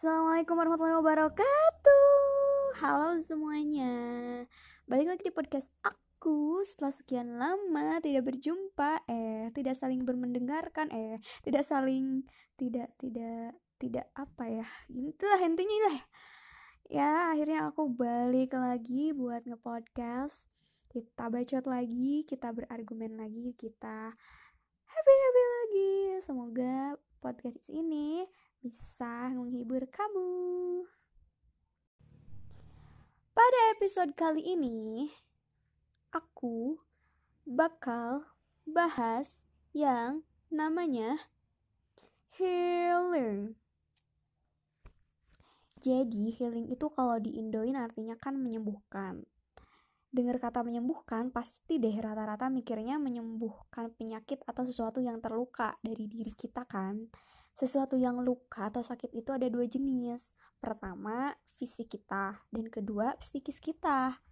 Assalamualaikum warahmatullahi wabarakatuh. Halo semuanya. Balik lagi di podcast aku. Setelah sekian lama tidak berjumpa Eh, tidak saling bermendengarkan Eh, tidak saling Tidak, tidak, tidak apa ya. Itulah intinya lah. Ya, akhirnya aku balik lagi buat ngepodcast. Kita bacot lagi, kita berargumen lagi, kita happy-happy lagi. Semoga podcast ini bisa menghibur kamu. Pada episode kali ini, aku bakal bahas yang namanya healing. Jadi, healing itu kalau di Indoin artinya kan menyembuhkan. Dengar kata menyembuhkan, pasti deh rata-rata mikirnya menyembuhkan penyakit atau sesuatu yang terluka dari diri kita kan sesuatu yang luka atau sakit itu ada dua jenis. Pertama, fisik kita, dan kedua, psikis kita.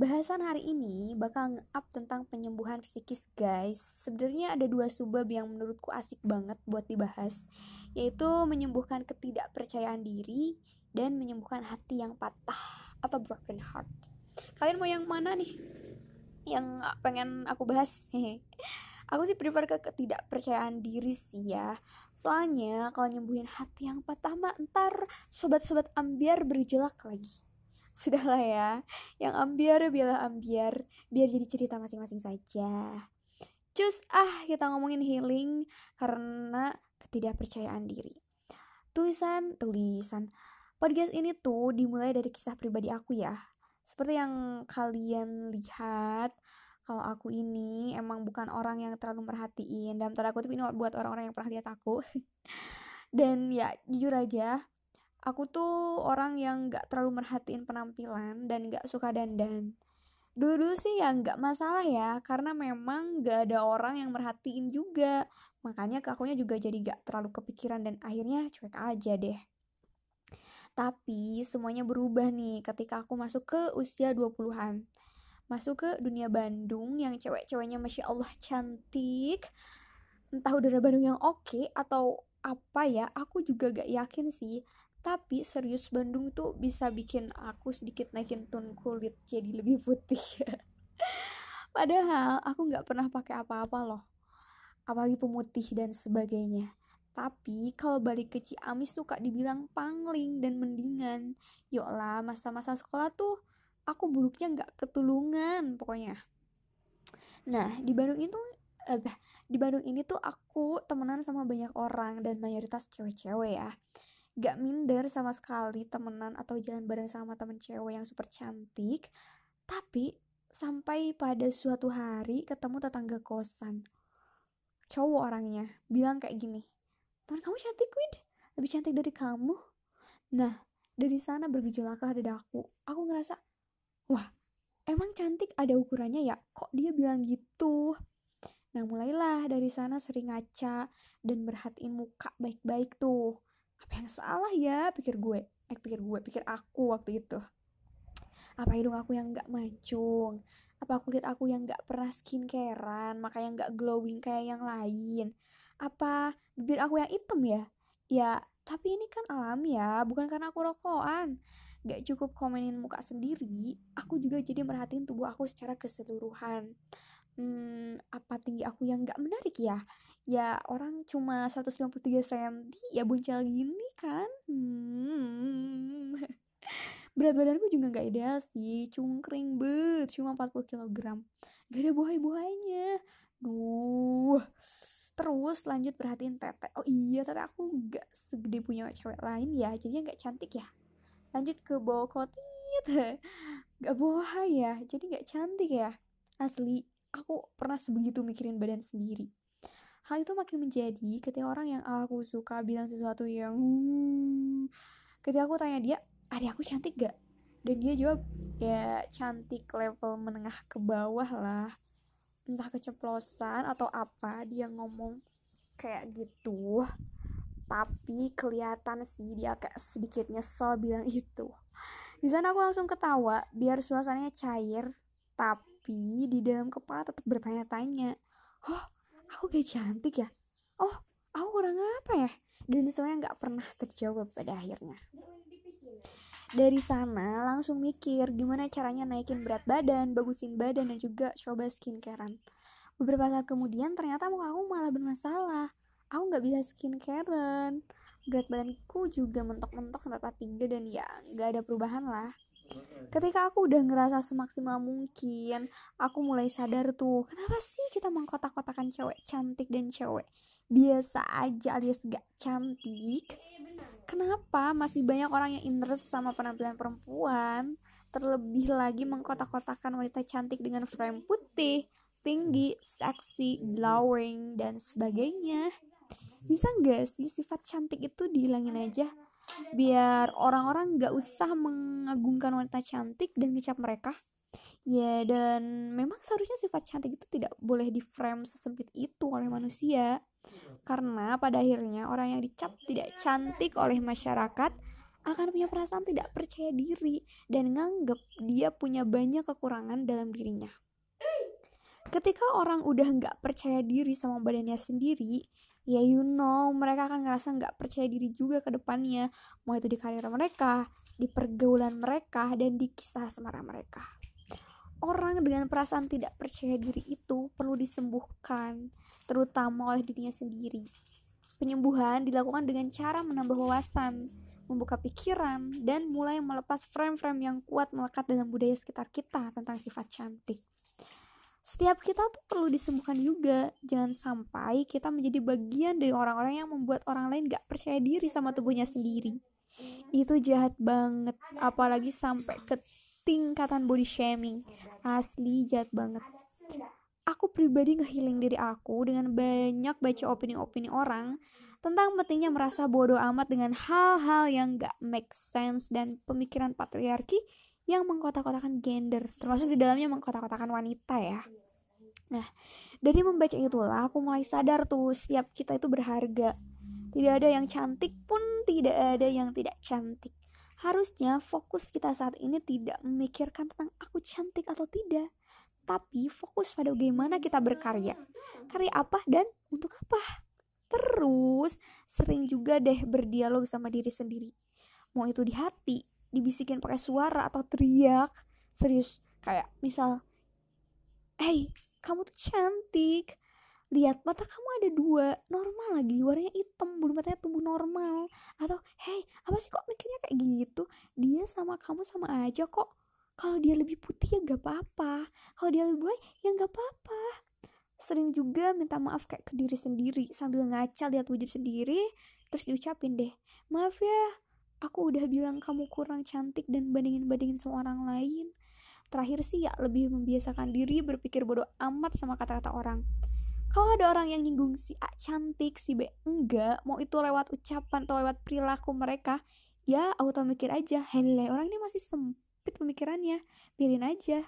Bahasan hari ini bakal nge-up tentang penyembuhan psikis, guys. Sebenarnya ada dua subbab yang menurutku asik banget buat dibahas, yaitu menyembuhkan ketidakpercayaan diri dan menyembuhkan hati yang patah atau broken heart. Kalian mau yang mana nih? Yang pengen aku bahas? Aku sih prefer ke ketidakpercayaan diri sih ya. Soalnya kalau nyembuhin hati yang patah mah ntar sobat-sobat ambiar berjelak lagi. Sudahlah ya yang ambiar biarlah ambiar biar jadi cerita masing-masing saja. Cus ah kita ngomongin healing karena ketidakpercayaan diri. Tulisan tulisan. Podcast ini tuh dimulai dari kisah pribadi aku ya. Seperti yang kalian lihat kalau aku ini emang bukan orang yang terlalu merhatiin dalam tanda kutip ini buat orang-orang yang pernah lihat aku. Dan ya jujur aja aku tuh orang yang gak terlalu merhatiin penampilan dan gak suka dandan. Dulu-dulu sih ya gak masalah ya karena memang gak ada orang yang merhatiin juga. Makanya ke akunya juga jadi gak terlalu kepikiran dan akhirnya cuek aja deh. Tapi semuanya berubah nih ketika aku masuk ke usia 20-an masuk ke dunia Bandung yang cewek-ceweknya masya Allah cantik. Entah udara Bandung yang oke okay, atau apa ya aku juga gak yakin sih. Tapi serius Bandung tuh bisa bikin aku sedikit naikin tone kulit jadi lebih putih. Padahal aku nggak pernah pakai apa-apa loh. Apalagi pemutih dan sebagainya. Tapi kalau balik ke Ciamis tuh kak dibilang pangling dan mendingan. Yuk lah masa-masa sekolah tuh aku buruknya nggak ketulungan pokoknya. Nah di Bandung itu eh, di Bandung ini tuh aku temenan sama banyak orang dan mayoritas cewek-cewek ya. Gak minder sama sekali temenan atau jalan bareng sama temen cewek yang super cantik tapi sampai pada suatu hari ketemu tetangga kosan. Cowok orangnya bilang kayak gini teman kamu cantik Wid. Lebih cantik dari kamu. Nah dari sana bergejolaklah dadaku. Aku ngerasa wah emang cantik ada ukurannya ya? Kok dia bilang gitu? Nah mulailah dari sana sering ngaca dan merhatiin muka baik-baik tuh. Apa yang salah ya? Pikir gue. Eh pikir gue. Pikir aku waktu itu. Apa hidung aku yang gak mancung? Apa kulit aku yang gak pernah skincarean? Makanya gak glowing kayak yang lain? Apa bibir aku yang hitam ya? Ya tapi ini kan alami ya. Bukan karena aku rokokan gak cukup komenin muka sendiri aku juga jadi merhatiin tubuh aku secara keseluruhan. Hmm, apa tinggi aku yang gak menarik ya? Ya orang cuma 153 cm ya buncel gini kan? Hmm. berat badanku juga gak ideal sih cungkring bet cuma 40 kg gak ada buah-buahnya duh. Terus lanjut perhatiin tete. Oh iya tete aku gak segede punya cewek lain ya jadinya gak cantik ya lanjut ke bawah kotit gak boha ya jadi gak cantik ya. Asli aku pernah sebegitu mikirin badan sendiri. Hal itu makin menjadi ketika orang yang aku suka bilang sesuatu yang hmm, ketika aku tanya dia ada aku cantik gak? Dan dia jawab ya cantik level menengah ke bawah lah. Entah keceplosan atau apa dia ngomong kayak gitu tapi kelihatan sih dia kayak sedikit nyesel bilang itu. Di sana aku langsung ketawa biar suasananya cair. Tapi di dalam kepala tetap bertanya-tanya oh aku kayak cantik ya? Oh aku kurang apa ya? Dan semuanya nggak pernah terjawab pada akhirnya. Dari sana langsung mikir gimana caranya naikin berat badan bagusin badan dan juga coba skincarean beberapa saat kemudian ternyata muka aku malah bermasalah aku nggak bisa skincarean. Berat badanku juga mentok-mentok sampai 43 dan ya nggak ada perubahan lah. Ketika aku udah ngerasa semaksimal mungkin aku mulai sadar tuh kenapa sih kita mengkotak-kotakan cewek cantik dan cewek biasa aja alias gak cantik? Kenapa masih banyak orang yang interest sama penampilan perempuan? Terlebih lagi mengkotak-kotakan wanita cantik dengan frame putih tinggi, seksi, glowing, dan sebagainya bisa nggak sih sifat cantik itu dihilangin aja? Biar orang-orang nggak usah mengagungkan wanita cantik dan ngecap mereka. Ya dan memang seharusnya sifat cantik itu tidak boleh di frame sesempit itu oleh manusia. Karena pada akhirnya orang yang dicap tidak cantik oleh masyarakat akan punya perasaan tidak percaya diri dan nganggep dia punya banyak kekurangan dalam dirinya. Ketika orang udah nggak percaya diri sama badannya sendiri ya you know mereka akan ngerasa nggak percaya diri juga ke depannya. Mau itu di karir mereka di pergaulan mereka dan di kisah asmara mereka. Orang dengan perasaan tidak percaya diri itu perlu disembuhkan terutama oleh dirinya sendiri. Penyembuhan dilakukan dengan cara menambah wawasan membuka pikiran dan mulai melepas frame-frame yang kuat melekat dalam budaya sekitar kita tentang sifat cantik setiap kita tuh perlu disembuhkan juga. Jangan sampai kita menjadi bagian dari orang-orang yang membuat orang lain gak percaya diri sama tubuhnya sendiri. Itu jahat banget apalagi sampai ke tingkatan body shaming. Asli jahat banget. Aku pribadi ngehealing diri aku dengan banyak baca opini-opini orang tentang pentingnya merasa bodoh amat dengan hal-hal yang gak make sense dan pemikiran patriarki yang mengkotak-kotakan gender, termasuk di dalamnya mengkotak-kotakan wanita ya. Nah, dari membaca itulah aku mulai sadar tuh setiap kita itu berharga. Tidak ada yang cantik pun tidak ada yang tidak cantik. Harusnya fokus kita saat ini tidak memikirkan tentang aku cantik atau tidak, tapi fokus pada bagaimana kita berkarya. Karya apa dan untuk apa? Terus sering juga deh berdialog sama diri sendiri. Mau itu di hati, dibisikin pakai suara atau teriak. Serius kayak misal hey kamu tuh cantik. Lihat mata kamu ada dua normal lagi warnanya hitam bulu matanya tumbuh normal. Atau hey apa sih kok mikirnya kayak gitu? Dia sama kamu sama aja kok. Kalau dia lebih putih ya gak apa-apa. Kalau dia lebih baik ya gak apa-apa. Sering juga minta maaf kayak ke diri sendiri sambil ngaca lihat wujud sendiri terus diucapin deh maaf ya aku udah bilang kamu kurang cantik dan bandingin-bandingin sama orang lain. Terakhir sih ya lebih membiasakan diri berpikir bodoh amat sama kata-kata orang. Kalau ada orang yang nyinggung si A cantik, si B enggak, mau itu lewat ucapan atau lewat perilaku mereka, ya auto mikir aja, hele orang ini masih sempit pemikirannya, biarin aja.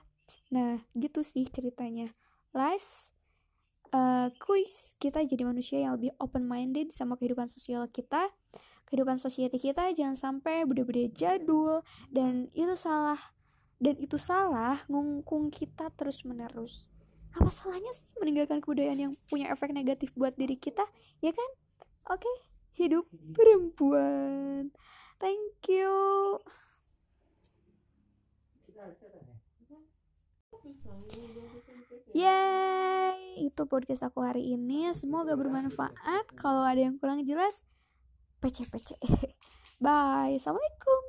Nah, gitu sih ceritanya. Last uh, quiz. Kita jadi manusia yang lebih open minded sama kehidupan sosial kita kehidupan society kita jangan sampai beda-beda jadul dan itu salah dan itu salah ngungkung kita terus menerus apa salahnya sih meninggalkan kebudayaan yang punya efek negatif buat diri kita ya kan oke okay. hidup perempuan thank you Yeay, itu podcast aku hari ini. Semoga bermanfaat. Kalau ada yang kurang jelas, pece-pece. Bye. Assalamualaikum.